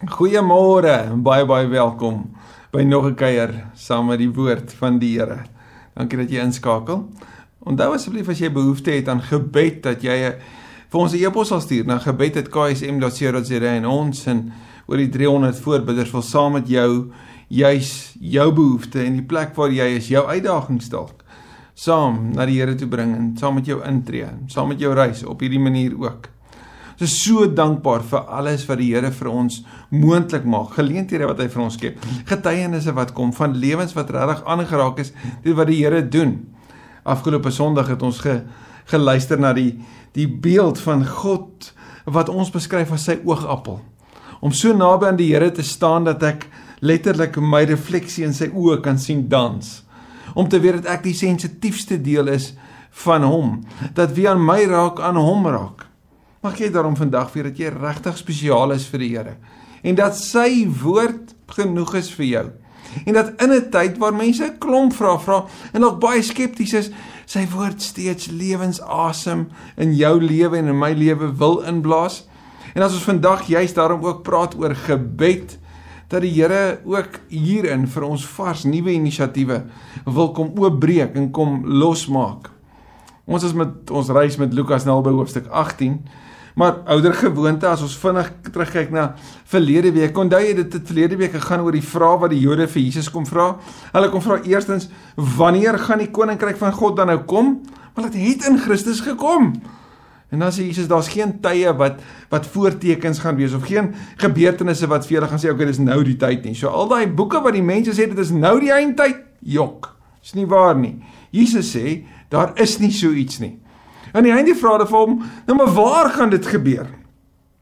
Goeiemôre en baie baie welkom by nog 'n kuier saam met die woord van die Here. Dankie dat jy inskakel. Onthou asseblief as jy behoefte het aan gebed dat jy vir ons 'n e-pos sal stuur na gebed@ksm.co.za en ons en oor die 300 voorbidders wil saam met jou juis jou behoefte en die plek waar jy is, jou uitdagings dalk saam na die Here toe bring en saam met jou intree, saam met jou reis op hierdie manier ook. Ons is so dankbaar vir alles wat die Here vir ons moontlik maak. Geleenthede wat hy vir ons skep. Getuienisse wat kom van lewens wat regtig aangeraak is deur wat die Here doen. Afgelope Sondag het ons ge, geluister na die die beeld van God wat ons beskryf as sy oogappel. Om so naby aan die Here te staan dat ek letterlik my refleksie in sy oë kan sien dans. Om te weet dat ek die sensitiefste deel is van hom, dat wie aan my raak aan hom raak. Mag jy daarom vandag weet dat jy regtig spesiaal is vir die Here en dat sy woord genoeg is vir jou. En dat in 'n tyd waar mense 'n klomp vra vra en nog baie skepties is, sy woord steeds lewensasem in jou lewe en in my lewe wil inblaas. En as ons vandag juist daarom ook praat oor gebed, dat die Here ook hierin vir ons vars nuwe inisiatiewe wil kom oopbreek en kom losmaak. Ons is met ons reis met Lukas nou by hoofstuk 18 Maar ouer gewoonte as ons vinnig terugkyk na verlede week, onthou jy dit het verlede week gegaan oor die vraag wat die Jode vir Jesus kom vra. Hulle kom vra eerstens, wanneer gaan die koninkryk van God dan nou kom? Maar dit het in Christus gekom. En dan sê Jesus daar's geen tye wat wat voortekens gaan wees of geen gebeurtenisse wat vir julle gaan sê okay dis nou die tyd nie. So al daai boeke wat die mense sê dit is nou die eindtyd, jok. Dis nie waar nie. Jesus sê daar is nie so iets nie. En die einde vra hulle vir hom, nou maar waar gaan dit gebeur?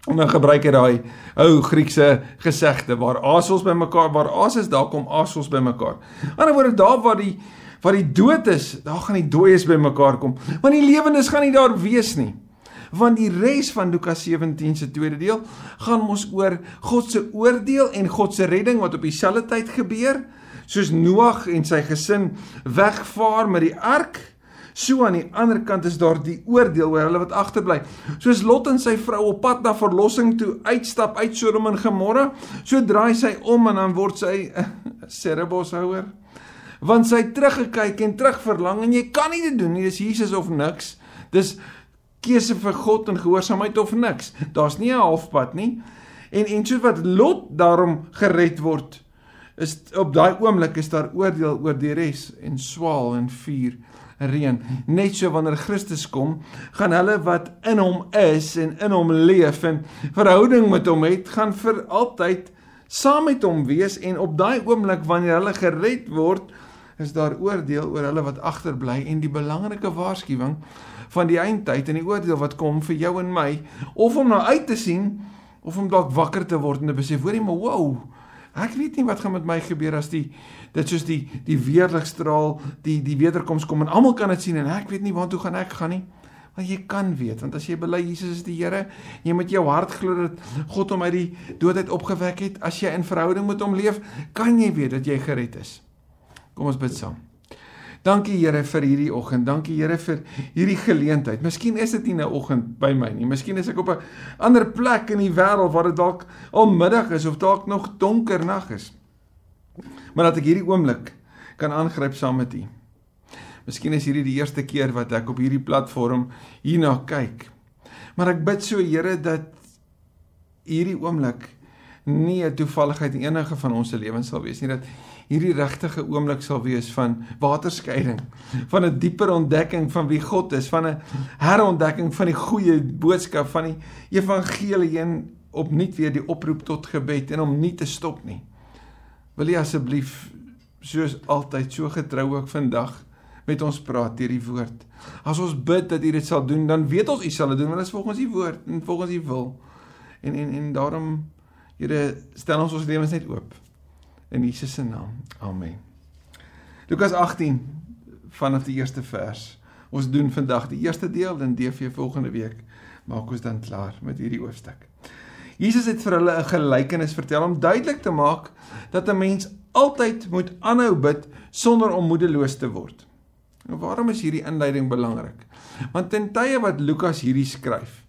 En dan gebruik hy daai ou Griekse gesegde waar asels bymekaar, waar as is daar kom asels bymekaar. Aan die ander woorde daar waar die waar die dood is, daar gaan die dooies bymekaar kom. Want die lewendes gaan nie daar wees nie. Want die res van Lukas 17 se tweede deel gaan mos oor God se oordeel en God se redding wat op dieselfde tyd gebeur, soos Noag en sy gesin wegvaar met die ark So aan die ander kant is daar die oordeel oor hulle wat agterbly. Soos Lot en sy vrou op pad na verlossing toe uitstap uit Sodom en Gomorra, so draai sy om en dan word sy 'n sereboshouer. Want sy teruggekyk en terugverlang en jy kan nie dit doen nie, dis Jesus of niks. Dis keuse vir God en gehoorsaamheid of niks. Daar's nie 'n halfpad nie. En en soos wat Lot daarom gered word, is op daai oomblik is daar oordeel oor die res en swaal en vuur reën. Net so wanneer Christus kom, gaan hulle wat in hom is en in hom leef en verhouding met hom het, gaan vir altyd saam met hom wees en op daai oomblik wanneer hulle gered word, is daar oordeel oor hulle wat agterbly en die belangrike waarskuwing van die eindtyd en die oordeel wat kom vir jou en my of om nou uit te sien of om dalk wakker te word en te besef hoorie maar wow ek weet nie wat gaan met my gebeur as die dit soos die die weerligstraal die die wederkoms kom en almal kan dit sien en ek weet nie waartoe gaan ek gaan nie. Maar jy kan weet want as jy bely Jesus is die Here jy met jou hart glo dat God hom uit die dood uit opgewek het as jy in verhouding met hom leef kan jy weet dat jy gered is. Kom ons bid saam Dankie Here vir hierdie oggend. Dankie Here vir hierdie geleentheid. Miskien is dit nie 'n oggend by my nie. Miskien is ek op 'n ander plek in die wêreld waar dit dalk al middag is of dalk nog donker nag is maar dat ek hierdie oomblik kan aangryp saam met U. Miskien is hierdie die eerste keer wat ek op hierdie platform hierna kyk. Maar ek bid so Here dat hierdie oomblik nie 'n toevalligheid in enige van ons se lewens sal wees nie dat hierdie regtige oomblik sal wees van waterskeiding, van 'n dieper ontdekking van wie God is, van 'n herontdekking van die goeie boodskap van die evangelie en opnuut weer die oproep tot gebed en om nie te stop nie. Wil U asseblief soos altyd so getrou ook vandag met ons praat deur die woord. As ons bid dat U dit sal doen, dan weet ons U sal dit doen want dit is volgens U woord en volgens U wil. En en en daarom Here stel ons ons lewens net oop in Jesus se naam. Amen. Lukas 18 vanaf die eerste vers. Ons doen vandag die eerste deel en DV volgende week maak ons dan klaar met hierdie hoofstuk. Jesus het vir hulle 'n gelykenis vertel om duidelik te maak dat 'n mens altyd moet aanhou bid sonder om moedeloos te word. Nou waarom is hierdie inleiding belangrik? Want ten tye wat Lukas hierdie skryf,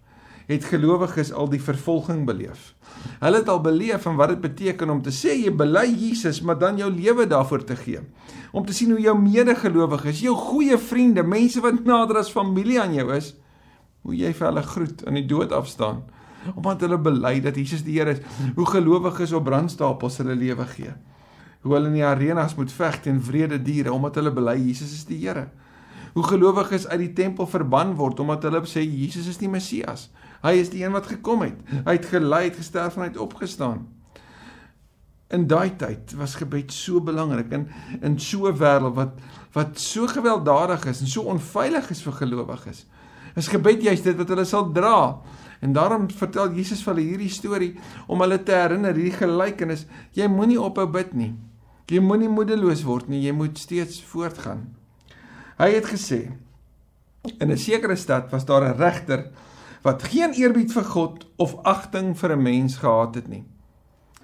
het gelowiges al die vervolging beleef. Hulle het al beleef van wat dit beteken om te sê jy bely Jesus, maar dan jou lewe daarvoor te gee. Om te sien hoe jou medegelowiges, jou goeie vriende, mense wat nader as familie aan jou is, hoe jy vir hulle groet in die dood afstaan omdat hulle bely dat Jesus die Here is. Hoe gelowiges op brandstapels hulle lewe gee. Hoe hulle in die arenas moet veg teen wrede diere omdat hulle bely Jesus is die Here. Hoe gelowiges uit die tempel verban word omdat hulle sê Jesus is die Messias. Hy is die een wat gekom het. Hy het gelei, het gesterf en hy het opgestaan. In daai tyd was gebed so belangrik in in so 'n wêreld wat wat so gewelddadig is en so onveilig is vir gelowiges. Is gebed juist dit wat hulle sal dra. En daarom vertel Jesus vir hulle hierdie storie om hulle te herinner hierdie gelykenis. Jy moenie ophou bid nie. Jy moenie moedeloos word nie, jy moet steeds voortgaan. Hy het gesê in 'n sekere stad was daar 'n regter wat geen eerbied vir God of agting vir 'n mens gehad het nie.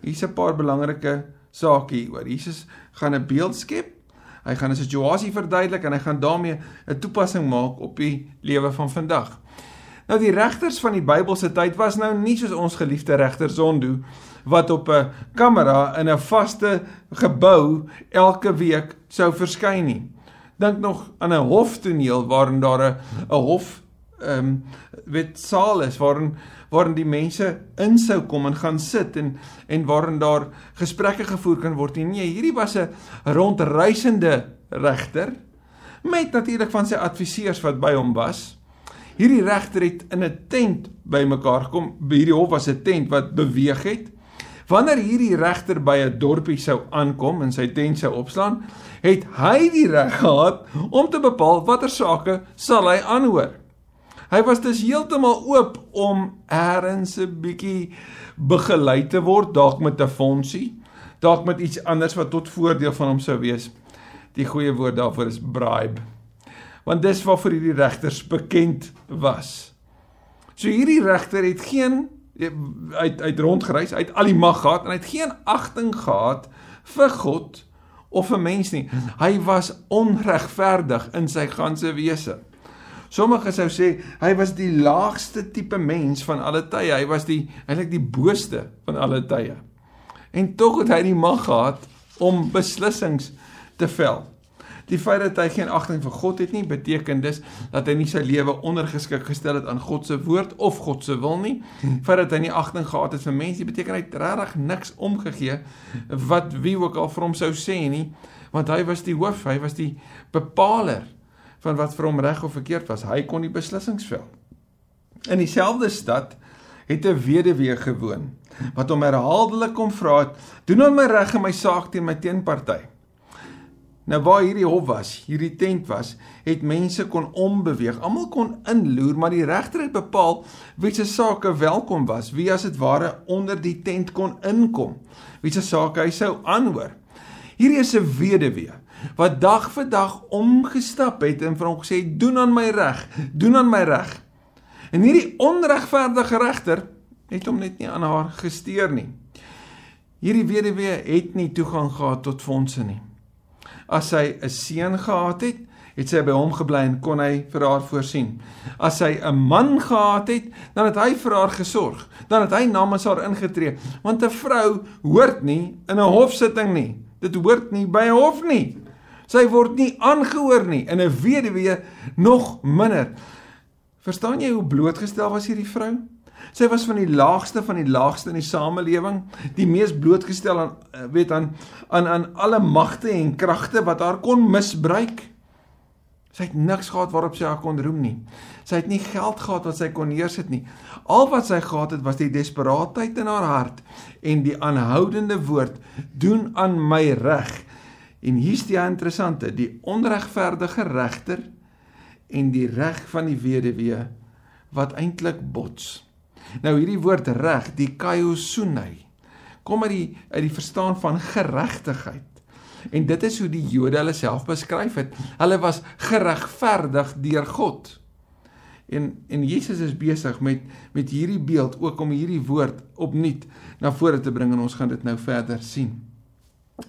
Hier's 'n paar belangrike sake hieroor. Jesus gaan 'n beeld skep. Hy gaan 'n situasie verduidelik en hy gaan daarmee 'n toepassing maak op die lewe van vandag. Nou die regters van die Bybelse tyd was nou nie soos ons geliefde regter Zondo wat op 'n kamera in 'n vaste gebou elke week sou verskyn nie. Dink nog aan 'n hoftoneel waarin daar 'n 'n hof ehm um, weet saal is waarin waarin die mense in sou kom en gaan sit en en waarin daar gesprekke gevoer kan word. Nee, hierdie was 'n rondreisende regter met natuurlik van sy adviseurs wat by hom was. Hierdie regter het in 'n tent bymekaar gekom. Hierdie hof was 'n tent wat beweeg het. Wanneer hierdie regter by 'n dorpie sou aankom en sy tent sou opslaan, het hy die reg gehad om te bepaal watter sake sal hy aanhoor. Hy was dus heeltemal oop om eers 'n bietjie begelei te word, dalk met 'n fondsie, dalk met iets anders wat tot voordeel van hom sou wees. Die goeie woord daarvoor is bribe. Want dis waarvoor hierdie regters bekend was. So hierdie regter het geen uit uit rondgereis, uit al die mag gehad en hy het geen agting gehad vir God of vir mens nie. Hy was onregverdig in sy ganse wese. Sommige sou sê hy was die laagste tipe mens van alle tye. Hy was die eintlik die booste van alle tye. En tog het hy die mag gehad om beslissings te vel. Die feit dat hy geen agting vir God het nie, beteken dus dat hy nie sy lewe ondergeskik gestel het aan God se woord of God se wil nie. Die feit dat hy nie agting gehad het vir mense, beteken hy het regtig niks omgegee wat wie ook al vir hom sou sê nie, want hy was die hoof, hy was die bepaler van wat vir hom reg of verkeerd was. Hy kon die beslissings vel. In dieselfde stad het 'n weduwee gewoon wat hom herhaaldelik kom vra het: "Doen aan my reg en my saak teen my teenparty." Nou waar hierdie hof was, hierdie tent was, het mense kon ombeweeg. Almal kon inloer, maar die regter het bepaal wie se sake welkom was, wie as dit ware onder die tent kon inkom, wie se sake hy sou aanhoor. Hierdie is 'n weduwee wat dag vir dag omgestap het en vir hom gesê doen aan my reg, doen aan my reg. En hierdie onregverdige regter het hom net nie aan haar gesteer nie. Hierdie weduwee het nie toegang gehad tot fondse nie. As sy 'n seun gehad het, het sy by hom gebly en kon hy vir haar voorsien. As sy 'n man gehad het, dan het hy vir haar gesorg. Dan het hy namens haar ingetree, want 'n vrou hoort nie in 'n hofsitting nie. Dit hoort nie by 'n hof nie. Sy word nie aangehoor nie in 'n weduwee nog minder. Verstaan jy hoe blootgestel was hierdie vrou? Sy was van die laagste van die laagste in die samelewing, die mees blootgestel aan eh, weet aan aan aan alle magte en kragte wat haar kon misbruik. Sy het niks gehad waarop sy haar kon roem nie. Sy het nie geld gehad wat sy kon neersit nie. Al wat sy gehad het was die desperaatheid in haar hart en die aanhoudende woord: "Doen aan my reg." En hier's die interessante, die onregverdige regter en die reg van die weduwee wat eintlik bots. Nou hierdie woord reg, die kaiosune, kom uit die uit die verstaan van geregtigheid. En dit is hoe die Jode hulle self beskryf het. Hulle was geregverdig deur God. En en Jesus is besig met met hierdie beeld ook om hierdie woord opnuut na vore te bring en ons gaan dit nou verder sien.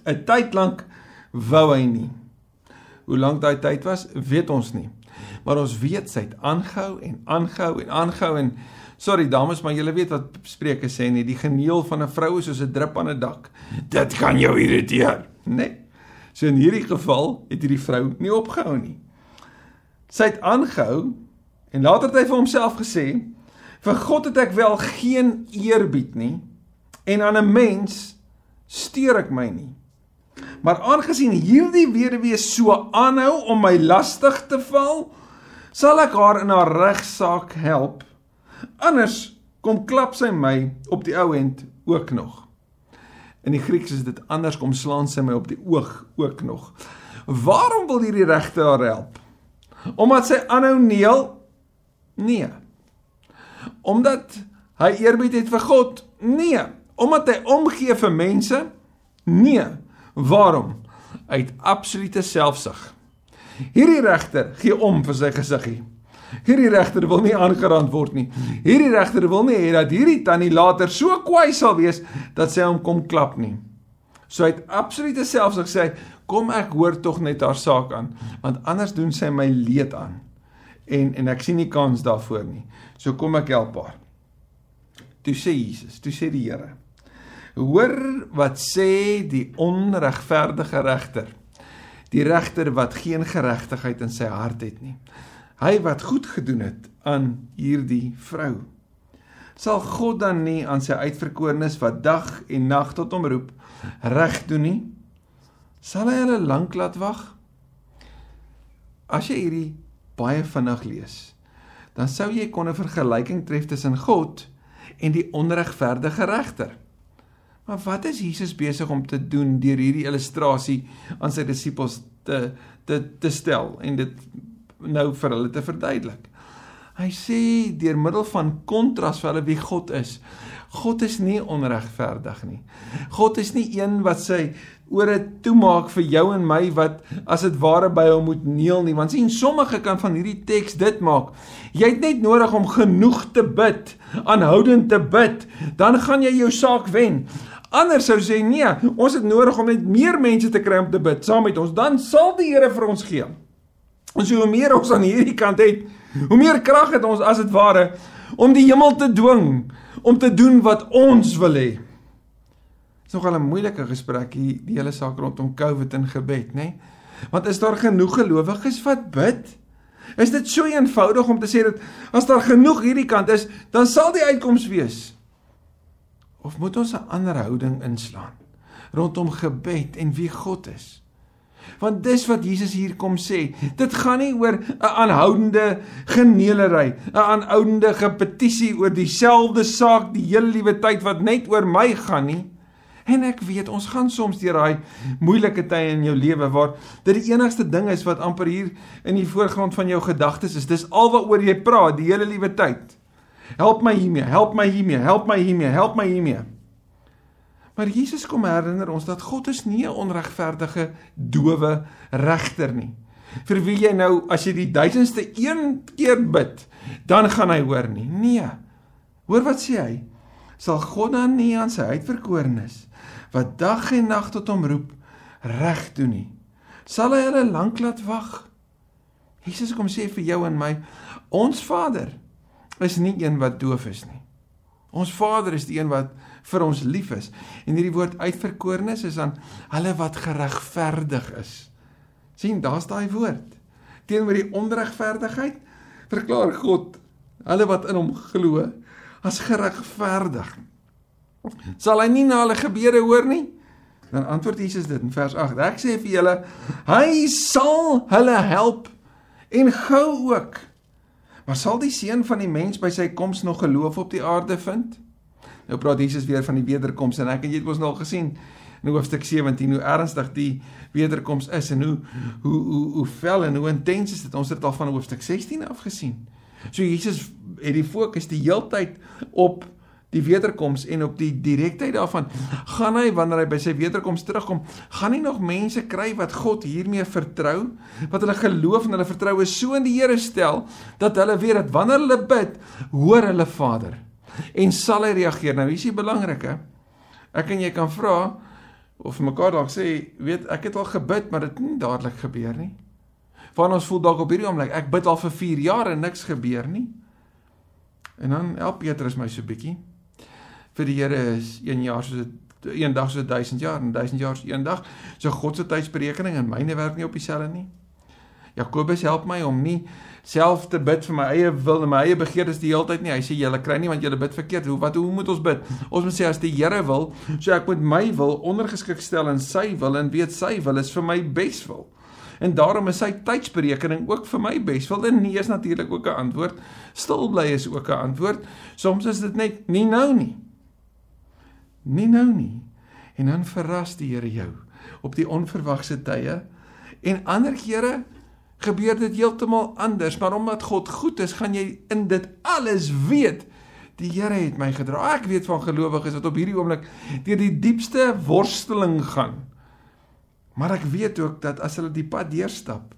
'n Tyd lank wou hy nie. Hoe lank daai tyd was, weet ons nie. Maar ons weet sy het aangehou en aangehou en aangehou en Sorry dames, maar julle weet wat Spreuke sê nie, die geneel van 'n vrou is soos 'n drup aan 'n dak. Dit kan jou irriteer, né? Nee. So in hierdie geval het hierdie vrou nie opgehou nie. Sy het aangehou en later het hy vir homself gesê: "Vir God het ek wel geen eerbied nie en aan 'n mens steur ek my nie." Maar aangesien hierdie weduwee so aanhou om my lastig te val, sal ek haar in haar regsaak help. Anders kom klap sy my op die ou end ook nog. In die Grieks is dit anders kom slaan sy my op die oog ook nog. Waarom wil hierdie regter haar help? Omdat sy aanhou neel? Nee. Omdat hy eerbied het vir God? Nee. Omdat hy omgee vir mense? Nee. Waarom? Uit absolute selfsug. Hierdie regter gee om vir sy gesiggie. Hierdie regter wil nie aangerand word nie. Hierdie regter wil nie hê dat hierdie tannie later so kwaai sal wees dat sy hom kom klap nie. So uit absolute selfsug sê hy, "Kom ek hoor tog net haar saak aan, want anders doen sy my leed aan." En en ek sien nie kans daarvoor nie. So kom ek help haar. Toe sê Jesus, toe sê die Here, Hoor wat sê die onregverdige regter. Die regter wat geen geregtigheid in sy hart het nie. Hy wat goed gedoen het aan hierdie vrou. Sal God dan nie aan sy uitverkorenes wat dag en nag tot hom roep reg doen nie? Sal hy hulle lank laat wag? As jy hierdie baie vinnig lees, dan sou jy kon 'n vergelyking tref tussen God en die onregverdige regter. Maar wat is Jesus besig om te doen deur hierdie illustrasie aan sy disippels te te te stel en dit nou vir hulle te verduidelik? Hy sê deur middel van kontras vir hulle wie God is. God is nie onregverdig nie. God is nie een wat sy ore toemaak vir jou en my wat as dit ware by hom moet neel nie. Want sien sommige kan van hierdie teks dit maak. Jy het net nodig om genoeg te bid, aanhoudend te bid, dan gaan jy jou saak wen. Anders sou sê nee, ons het nodig om net meer mense te kry om te bid saam met ons, dan sal die Here vir ons gee. En so hoe meer ons aan hierdie kant het, hoe meer krag het ons as dit ware om die hemel te dwing om te doen wat ons wil hê. Dit is nogal 'n moeilike gesprek hier die hele saak rondom COVID en gebed, nê? Nee? Want is daar genoeg gelowiges wat bid? Is dit so eenvoudig om te sê dat as daar genoeg hierdie kant is, dan sal die uitkoms wees? Of moet ons 'n ander houding inslaan rondom gebed en wie God is? Want dis wat Jesus hier kom sê. Dit gaan nie oor 'n aanhoudende geneelery, 'n aanhoudende gepetisie oor dieselfde saak die hele liewe tyd wat net oor my gaan nie. En ek weet ons gaan soms deur daai moeilike tye in jou lewe waar dit die enigste ding is wat amper hier in die voorgrond van jou gedagtes is. Dis alwaaroor jy praat die hele liewe tyd. Help my hiermee, help my hiermee, help my hiermee, help my hiermee. Maar Jesus kom herinner ons dat God is nie 'n onregverdige dowe regter nie. Vir wie jy nou as jy die duisendste een keer bid, dan gaan hy hoor nie. Nee. Hoor wat sê hy? Sal God dan nie aan sy uitverkorenes wat dag en nag tot hom roep reg doen nie? Sal hy hulle lank laat wag? Jesus kom sê vir jou en my, ons Vader is nie een wat doof is nie. Ons Vader is die een wat vir ons lief is. En hierdie woord uitverkorenes is aan hulle wat geregverdig is. sien, daar's daai woord. Teenoor die onregverdigheid verklaar God hulle wat in hom glo as geregverdig. Sal hy nie na hulle gebede hoor nie? Dan antwoord Jesus dit in vers 8. Ek sê vir julle, hy sal hulle help en gou ook. Maar sal die seun van die mens by sy koms nog geloof op die aarde vind? Nou praat Jesus weer van die wederkoms en ek en jy het mos nou al gesien in hoofstuk 17 hoe ernstig die wederkoms is en hoe hoe hoe hoe vel en hoe intens is dit? Ons het al van hoofstuk 16 af gesien. So Jesus het die fokus die heeltyd op die wederkoms en op die direktheid daarvan gaan hy wanneer hy by sy wederkoms terugkom gaan hy nog mense kry wat God hiermee vertrou wat hulle geloof en hulle vertroue so in die Here stel dat hulle weet dat wanneer hulle bid hoor hulle Vader. En sal hy reageer. Nou hier is die belangrike. Ek en jy kan vra of mekaar dalk sê weet ek het al gebid maar dit het nie dadelik gebeur nie. Van ons voel dalk op hierdie oomblik ek bid al vir 4 jaar en niks gebeur nie. En dan help Petrus my so bietjie. Vir die Here is 1 jaar soos 'n dag soos 1000 jaar en 1000 jaar soos 1 dag. So God se tydsberekening en myne werk nie op dieselfde nie. Jakobus help my om nie self te bid vir my eie wil en my eie begeertes die hele tyd nie. Hy sê julle kry nie want julle bid verkeerd. Hoe wat hoe moet ons bid? Ons moet sê as die Here wil, so ek moet my wil ondergeskik stel aan sy wil en weet sy wil is vir my beswil. En daarom is sy tydsberekening ook vir my beswil. En nee is natuurlik ook 'n antwoord. Stil bly is ook 'n antwoord. Soms is dit net nie nou nie. Nie nou nie. En dan verras die Here jou op die onverwagse tye. En ander kere gebeur dit heeltemal anders, maar omdat God goed is, gaan jy in dit alles weet. Die Here het my gedra. Ek weet van gelowiges wat op hierdie oomblik deur die diepste worsteling gaan. Maar ek weet ook dat as hulle die pad deurstap,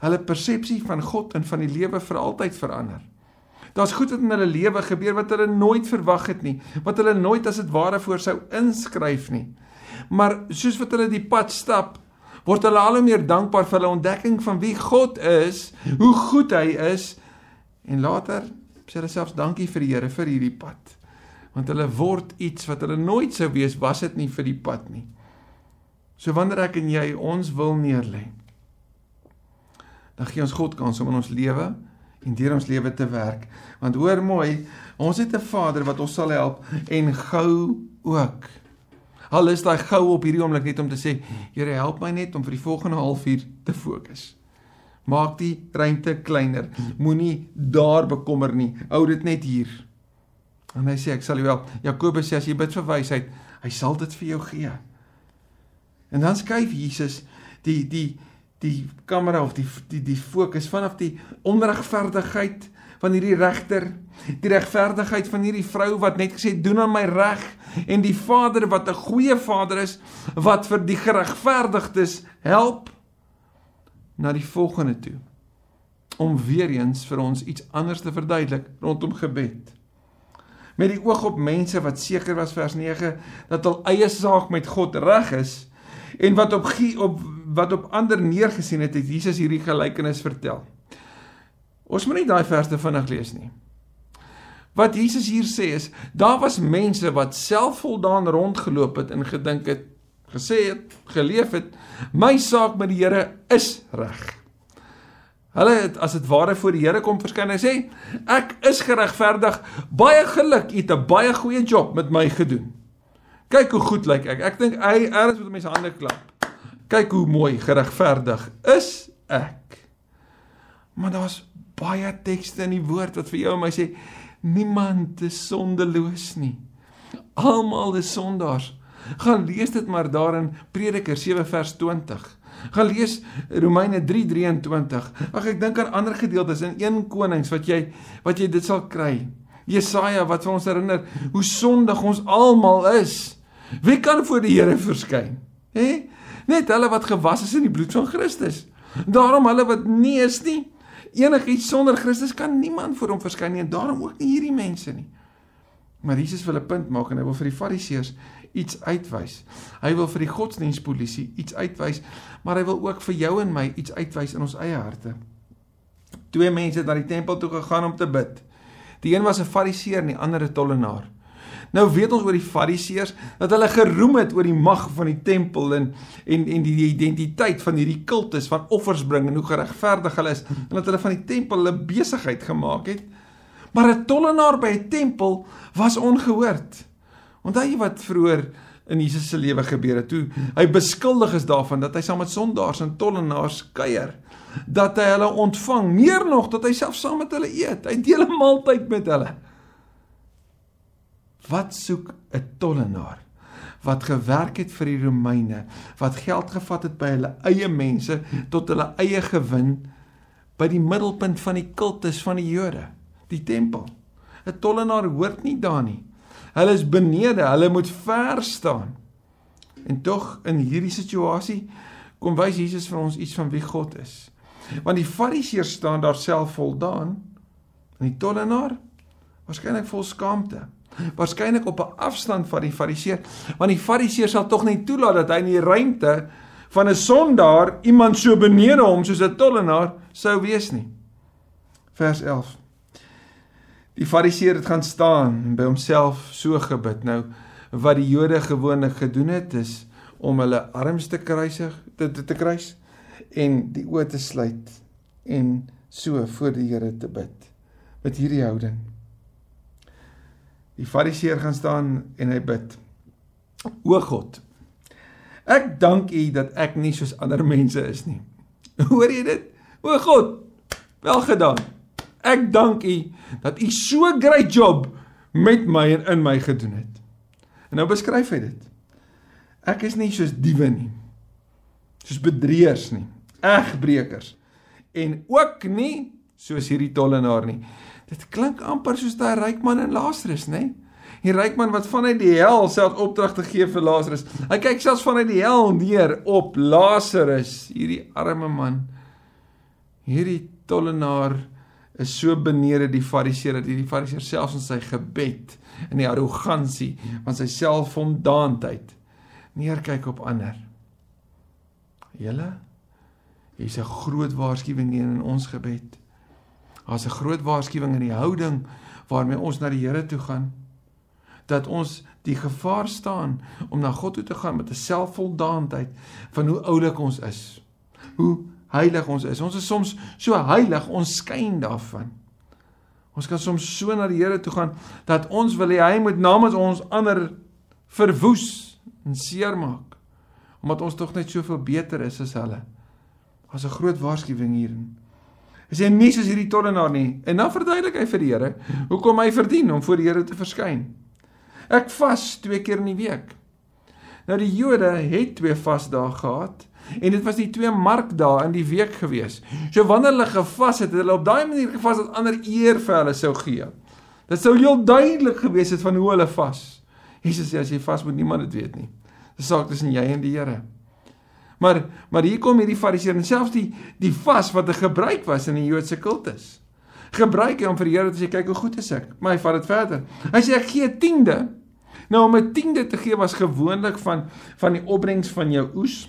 hulle persepsie van God en van die lewe vir altyd verander. Daar's goed wat in hulle lewe gebeur wat hulle nooit verwag het nie, wat hulle nooit as dit ware voor sou inskryf nie. Maar soos wat hulle die pad stap, word hulle al hoe meer dankbaar vir hulle ontdekking van wie God is, hoe goed hy is en later sê hulle selfs dankie vir die Here vir hierdie pad. Want hulle word iets wat hulle nooit sou wees was dit nie vir die pad nie. So wanneer ek en jy ons wil neerlê, dan gee ons God kans om in ons lewe en deur ons lewe te werk. Want hoor mooi, ons het 'n Vader wat ons sal help en gou ook. Al is daai gou op hierdie oomblik net om te sê, Here, help my net om vir die volgende halfuur te fokus. Maak die ruimte kleiner. Moenie daar bekommer nie. Hou dit net hier. En hy sê ek sal jou help. Jakobus sê as jy bid vir wysheid, hy sal dit vir jou gee. En dan skuif Jesus die die die kamera of die die die fokus vanaf die onregverdigheid van hierdie regter, die regverdigheid van hierdie vrou wat net gesê doen aan my reg en die Vader wat 'n goeie Vader is wat vir die geregverdigdes help na die volgende toe om weer eens vir ons iets anders te verduidelik rondom gebed. Met die oog op mense wat seker was vers 9 dat hul eie saak met God reg is en wat op op wat op ander neergesien het, het Jesus hierdie gelykenis vertel. Ons moet nie daai verse vinnig lees nie. Wat Jesus hier sê is, daar was mense wat selfvoldaan rondgeloop het en gedink het, gesê het, geleef het, my saak met die Here is reg. Hulle het as dit ware voor die Here kom verskyn en sê, ek is geregverdig, baie geluk, jy het 'n baie goeie job met my gedoen. Kyk hoe goed lyk ek. Ek dink hy erns met mense hande klap. Kyk hoe mooi geregverdig is ek. Maar daar's baie tekste in die woord wat vir jou en my sê niemand is sondeloos nie. Almal is sondaars. Gaan lees dit maar daar in Prediker 7 vers 20. Gaan lees Romeine 3:23. Ag ek dink aan ander gedeeltes in 1 Konings wat jy wat jy dit sal kry. Jesaja wat vir ons herinner hoe sondig ons almal is. Wie kan voor die Here verskyn? Hè? Net hulle wat gewas is in die bloed van Christus. Daarom hulle wat nie is nie, enigiets sonder Christus kan niemand voor hom verskyn nie en daarom ook nie hierdie mense nie. Maar Jesus wil 'n punt maak en hy wil vir die Fariseërs iets uitwys. Hy wil vir die godsdienstpolisie iets uitwys, maar hy wil ook vir jou en my iets uitwys in ons eie harte. Twee mense het na die tempel toe gegaan om te bid. Die een was 'n Fariseer en die ander 'n tollenaar. Nou weet ons oor die Fariseërs dat hulle geroem het oor die mag van die tempel en en en die identiteit van hierdie kultus van offers bring en hoe geregverdig hulle is en dat hulle van die tempel 'n besigheid gemaak het. Maar 'n tollenaar by 'n tempel was ongehoord. Onthou jy wat vroeër in Jesus se lewe gebeur het toe hy beskuldig is daarvan dat hy saam met sondaars en tollenaars kuier dat hy hulle ontvang meer nog dat hy self saam met hulle eet hy deel 'n maaltyd met hulle Wat soek 'n tollenaar wat gewerk het vir die Romeine, wat geld gevat het by hulle eie mense tot hulle eie gewin by die middelpunt van die kultus van die Jode, die tempel. 'n Tollenaar hoort nie daar nie. Hulle is benede, hulle moet ver staan. En tog in hierdie situasie kom wys Jesus vir ons iets van wie God is. Want die Fariseërs staan daar self voldaan en die tollenaar waarskynlik vol skaamte waarskynlik op 'n afstand van die fariseer want die fariseer sal tog nie toelaat dat hy in die ruimte van 'n sondaar iemand so benede hom soos 'n tollenaar sou wees nie vers 11 Die Fariseer het gaan staan en by homself so gebid. Nou wat die Jode gewoonlik gedoen het is om hulle arms te kruisig, te, te, te kruis en die oë te sluit en so voor die Here te bid met hierdie houding. Die Fariseer gaan staan en hy bid. O God, ek dank U dat ek nie soos ander mense is nie. Hoor jy dit? O God, wel gedaan. Ek dank U dat U so great job met my en in my gedoen het. En nou beskryf hy dit. Ek is nie soos diewe nie. Soos bedrieërs nie. Egbreekers. En ook nie soos hierdie tollenaar nie. Dit klink amper soos daai ryk man in Lazarus, nê? Die ryk man wat vanuit die hel self opdrag te gee vir Lazarus. Hy kyk selfs vanuit die hel neer op Lazarus, hierdie arme man. Hierdie tollenaar is so benede die fariseer dat hierdie fariseer selfs in sy gebed in die arrogansie van sy selfvoldaanheid neerkyk op ander. Julle hier's 'n groot waarskuwing in ons gebed. Daar's 'n groot waarskuwing in die houding waarmee ons na die Here toe gaan dat ons die gevaar staan om na God toe te gaan met 'n selfvoldaanheid van hoe oulik ons is. Hoe heilig ons is. Ons is soms so heilig, ons skyn daarvan. Ons kan soms so na die Here toe gaan dat ons wil hê hy moet namens ons ander verwoes en seermaak omdat ons tog net soveel beter is as hulle. Daar's 'n groot waarskuwing hierin. Sê nie soos hierdie tollenaar nie. En dan verduidelik hy vir die Here hoekom hy verdien om voor die Here te verskyn. Ek vas twee keer in die week. Nou die Jode het twee vasdae gehad en dit was die twee markdae in die week gewees. So wanneer hulle gevas het, het hulle op daai manier gevas dat ander eer vir hulle sou gee. Dit sou heel duidelik gewees het van hoe hulle vas. Jesus sê as jy vas moet niemand dit weet nie. Dis saak tussen jy en die Here. Maar maar hier kom hierdie fariseer en selfs die die vas wat 'n gebruik was in die Joodse kultus. Gebruik hy om vir die Here te sê kyk hoe goed is ek. Maar hy vat dit verder. Hy sê ek gee 'n tiende. Nou om 'n tiende te gee was gewoonlik van van die opbrengs van jou oes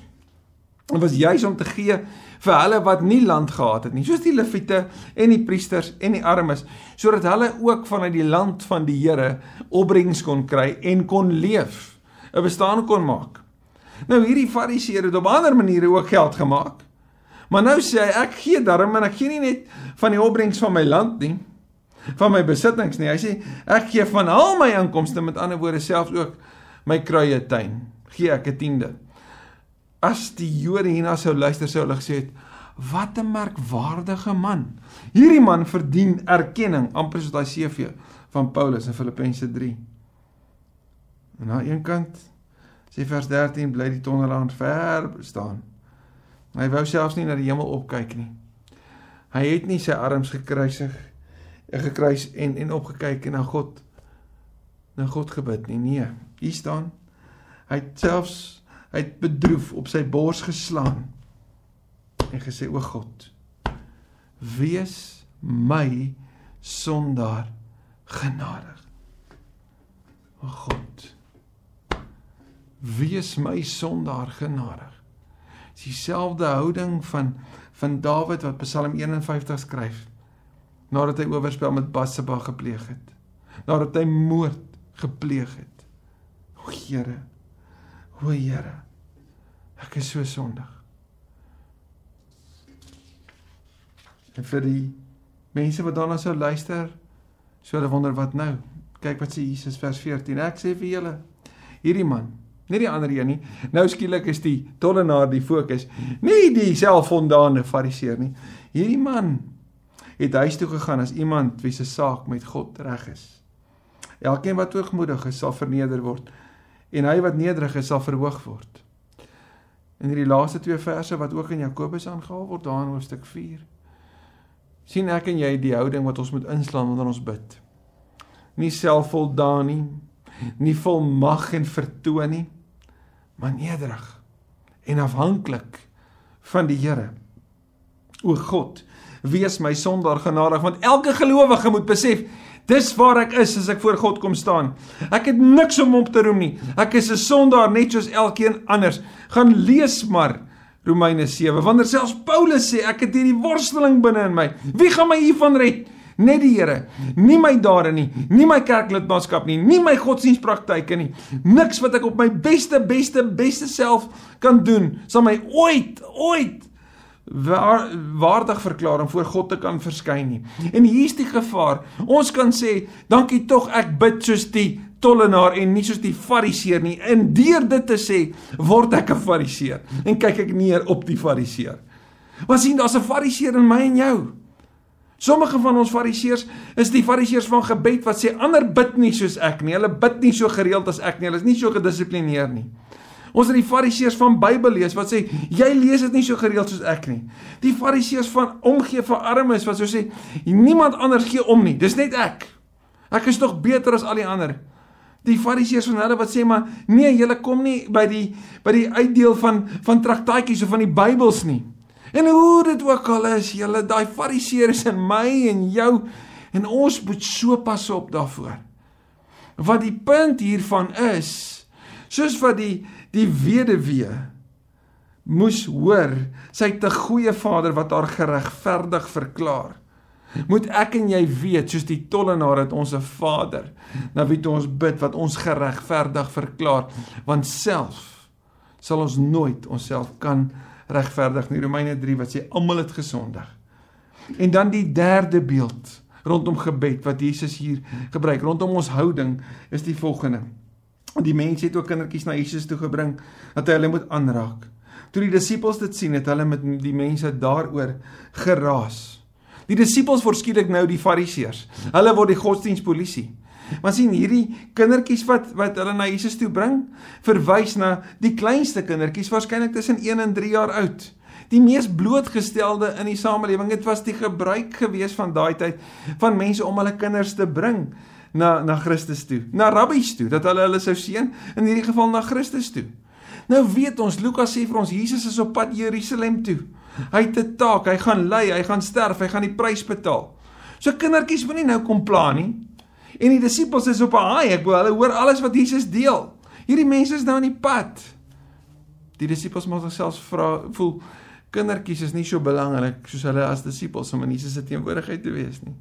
Dit was juis om te gee vir hulle wat nie land gehad het nie, soos die leviete en die priesters en die armes, sodat hulle ook vanuit die land van die Here opbrengs kon kry en kon leef, 'n bestaan kon maak. Nou hierdie fariseërs het op ander maniere ook geld gemaak. Maar nou sê hy ek gee daarom en ek gee nie net van die opbrengs van my land nie, van my besittings nie. Hy sê ek gee van al my inkomste, met ander woorde selfs ook my kruie tuin, gee ek 'n tiende as die Jode hierna sou luister sou hulle gesê het wat 'n merkwaardige man. Hierdie man verdien erkenning amper soos daai CV van Paulus in Filippense 3. En aan een kant sê vers 13 bly die tonneland ver staan. Hy wou selfs nie na die hemel opkyk nie. Hy het nie sy arms gekruisig gekruis en en opgekyk en na God na God gebid nie. Nee, hier staan hy selfs Hy het bedroef op sy bors geslaan en gesê o God wees my sondaar genadig. O God wees my sondaar genadig. Dis dieselfde houding van van Dawid wat Psalm 51 skryf nadat hy oorspel met Batseba gepleeg het. Nadat hy moord gepleeg het. O Here O Here, ek is so sondig. En vir die mense wat daarna sou luister, sou hulle wonder wat nou. Kyk wat sê Jesus vers 14. Ek sê vir julle, hierdie man, nie die ander een nie. Nou skielik is die tollenaar die fokus, nie die selfvoldaane fariseer nie. Hierdie man het huis toe gegaan as iemand wie se saak met God reg is. Elkeen wat hoogmoedig is, sal verneder word en hy wat nederig is sal verhoog word. In hierdie laaste twee verse wat ook in Jakobus aangehaal word, daar in hoofstuk 4, sien ek en jy die houding wat ons moet inslaan wanneer ons bid. Nie selfvoldaan nie, nie vol mag en vertoon nie, maar nederig en afhanklik van die Here. O God, wees my sondaar genadig want elke gelowige moet besef Dis waar ek is as ek voor God kom staan. Ek het niks om op te roem nie. Ek is 'n sondaar net soos elkeen anders. Gaan lees maar Romeine 7. Wanneer selfs Paulus sê ek het hierdie worsteling binne in my. Wie gaan my hiervan red? Net die Here. Nie my dade nie, nie my kerklidmaatskap nie, nie my godsdienstpraktyke nie. Niks wat ek op my beste beste beste self kan doen sal my ooit ooit waar, waardig verklaar om voor God te kan verskyn nie. En hier's die gevaar. Ons kan sê, dankie tog ek bid soos die tollenaar en nie soos die fariseer nie. En deur dit te sê, word ek 'n fariseer en kyk ek neer op die fariseer. Want sien, daar's 'n fariseer in my en jou. Sommige van ons fariseërs is die fariseërs van gebed wat sê ander bid nie soos ek nie. Hulle bid nie so gereeld as ek nie. Hulle is nie so gedissiplineerd nie. Ons het die fariseërs van Bybel lees wat sê jy lees dit nie so gereeld soos ek nie. Die fariseërs van omgee vir armes wat so sê niemand anders gee om nie. Dis net ek. Ek is tog beter as al die ander. Die fariseërs van hulle wat sê maar nee, julle kom nie by die by die uitdeel van van traktaatjies of van die Bybels nie. En hoe dit ook al is, julle daai fariseërs in my en jou en ons moet so pas op daarvoor. Wat die punt hiervan is, soos wat die die weduwee moes hoor, sy het 'n goeie vader wat haar geregverdig verklaar. Moet ek en jy weet, soos die tollenaar het ons 'n Vader, na wie ons bid wat ons geregverdig verklaar, want self sal ons nooit onsself kan regverdig nie. Romeine 3 wat sê almal het gesondig. En dan die derde beeld rondom gebed wat Jesus hier gebruik rondom ons houding is die volgende. Die mense het ook kindertjies na Jesus toe gebring dat hy hulle moet aanraak. Toe die disippels dit sien, het hulle met die mense daaroor geraas. Die disippels word skielik nou die fariseërs. Hulle word die godsdienstpolisie. Maar sien hierdie kindertjies wat wat hulle na Jesus toe bring, verwys na die kleinste kindertjies waarskynlik tussen 1 en 3 jaar oud. Die mees blootgestelde in die samelewing. Dit was die gebruik gewees van daai tyd van mense om hulle kinders te bring na na Christus toe, na rabbies toe, dat hulle hulle sou seën, in hierdie geval na Christus toe. Nou weet ons Lukas sê vir ons Jesus is op pad Jerusalem toe. Hy het 'n taak, hy gaan ly, hy gaan sterf, hy gaan die prys betaal. So kindertjies moenie nou kom pla nie. En die disippels is op 'n haai, ek wil hulle hoor alles wat Jesus deel. Hierdie mense is nou aan die pad. Die disippels moet selfs vra voel kindertjies is nie so belangrik soos hulle as disippels om in Jesus se teenwoordigheid te wees nie.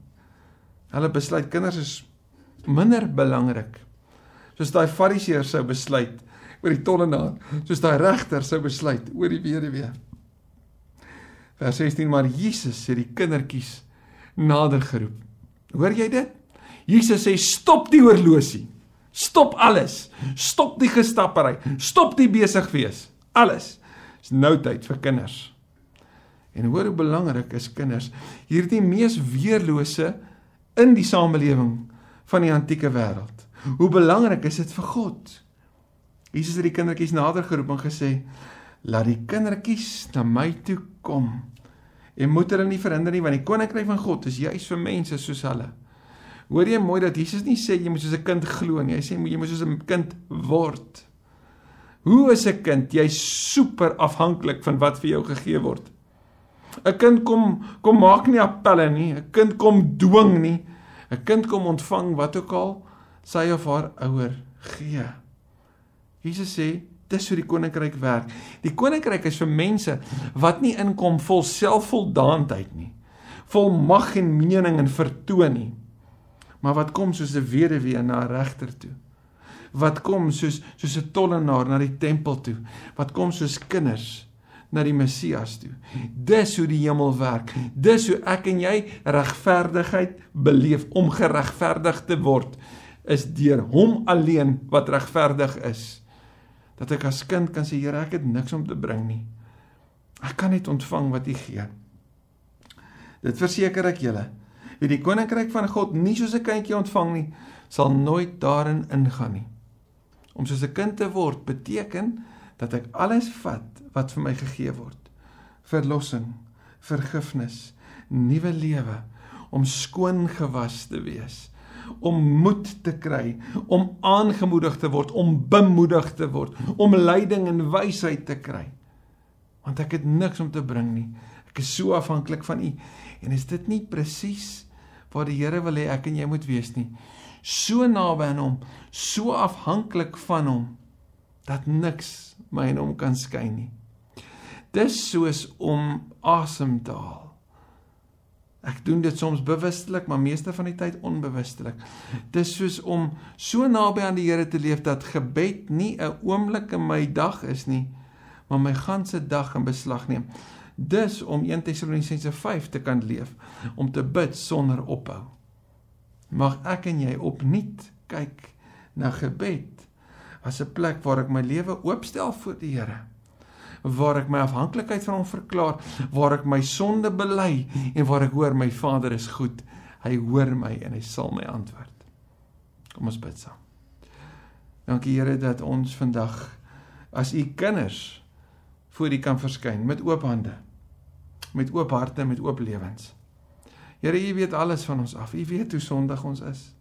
Hulle besluit kinders is minder belangrik. Soos daai fariseërs sou besluit oor die tollenaar, soos daai regter sou besluit oor die weduwee. Vers 16 maar Jesus het die kindertjies nader geroep. Hoor jy dit? Jesus sê stop die oorlosie. Stop alles. Stop die gestappery. Stop die besig wees. Alles. Dis nou tyd vir kinders. En hoor hoe belangrik is kinders. Hierdie mees weerlose in die samelewing van die antieke wêreld. Hoe belangrik is dit vir God? Jesus het die kindertjies nader geroep en gesê: "Laat die kindertjies na my toe kom." En moet hulle nie verhinder nie want die koninkryk van God is juis vir mense soos hulle. Hoor jy mooi dat Jesus nie sê jy moet soos 'n kind glo nie. Hy sê jy moet soos 'n kind word. Hoe is 'n kind? Jy's super afhanklik van wat vir jou gegee word. 'n Kind kom kom maak nie appelle nie. 'n Kind kom dwing nie. 'n Kind kom ontvang wat ook al sy of haar ouer gee. Jesus sê Dis hoe die koninkryk werk. Die koninkryk is vir mense wat nie inkom vol selfvoldaanheid nie. Vol mag en mening en vertoon nie. Maar wat kom soos 'n weduwee na 'n regter toe. Wat kom soos soos 'n tollenaar na die tempel toe. Wat kom soos kinders na die Messias toe. Dis hoe die hemel werk. Dis hoe ek en jy regverdigheid beleef om geregverdig te word is deur hom alleen wat regverdig is dat ek as kind kan sê Here, ek het niks om te bring nie. Ek kan net ontvang wat U gee. Dit verseker ek julle, wie die koninkryk van God nie soos 'n kindjie ontvang nie, sal nooit daarin ingaan nie. Om soos 'n kind te word beteken dat ek alles vat wat vir my gegee word. Verlossing, vergifnis, nuwe lewe, om skoon gewas te wees om moed te kry, om aangemoedig te word, om bemoedig te word, om leiding en wysheid te kry. Want ek het niks om te bring nie. Ek is so afhanklik van U. En is dit nie presies waar die Here wil hê ek en jy moet wees nie? So naby aan hom, so afhanklik van hom dat niks my en hom kan skei nie. Dis soos om asem te haal. Ek doen dit soms bewustelik, maar meeste van die tyd onbewustelik. Dis soos om so naby aan die Here te leef dat gebed nie 'n oomblik in my dag is nie, maar my ganse dag in beslag neem. Dis om 1 Tessalonisense 5 te kan leef, om te bid sonder ophou. Mag ek en jy opnuut kyk na gebed as 'n plek waar ek my lewe oopstel voor die Here waar ek my afhanklikheid van hom verklaar, waar ek my sonde bely en waar ek hoor my Vader is goed. Hy hoor my en hy sal my antwoord. Kom ons bid saam. Dankie Here dat ons vandag as u kinders voor u kan verskyn met oop hande, met oop harte, met oop lewens. Here, u weet alles van ons af. U weet hoe sondig ons is.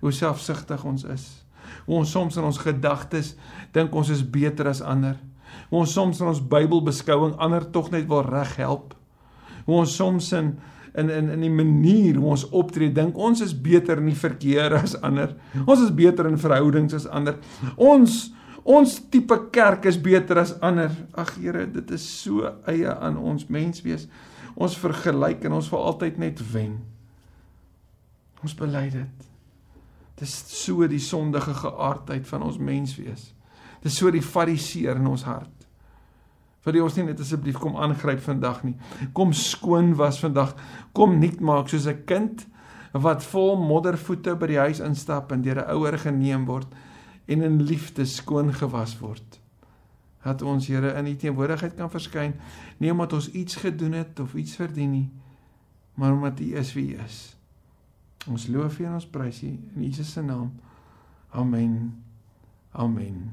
Hoe selfsugtig ons is. Hoe ons soms in ons gedagtes dink ons is beter as ander hoe ons soms in ons Bybelbeskouing ander tog net wil reghelp. Hoe ons soms in in in in die manier hoe ons optree dink ons is beter in die verkeer as ander. Ons is beter in verhoudings as ander. Ons ons tipe kerk is beter as ander. Ag Here, dit is so eie aan ons menswees. Ons vergelyk en ons wil altyd net wen. Ons bely dit. Dis so die sondige geaardheid van ons menswees. Dis so die fariseer in ons hart. Vir die ons nie net asseblief kom aangryp vandag nie. Kom skoon was vandag. Kom nuut maak soos 'n kind wat vol moddervoete by die huis instap en deur 'n ouer geneem word en in liefde skoon gewas word. Dat ons Here in U teenwoordigheid kan verskyn, nie omdat ons iets gedoen het of iets verdien nie, maar omdat U is wie U is. Ons loof U en ons prys U in Jesus se naam. Amen. Amen.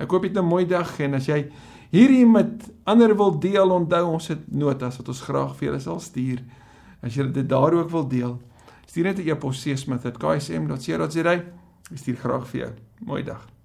Ek hoop jy het 'n mooi dag en as jy hierdie met ander wil deel, onthou ons het notas wat ons graag vir julle sal stuur. As jy dit daar ook wil deel, stuur net 'n e-pos seesmith@ksm.co.za. Ek stuur graag vir jou. Mooi dag.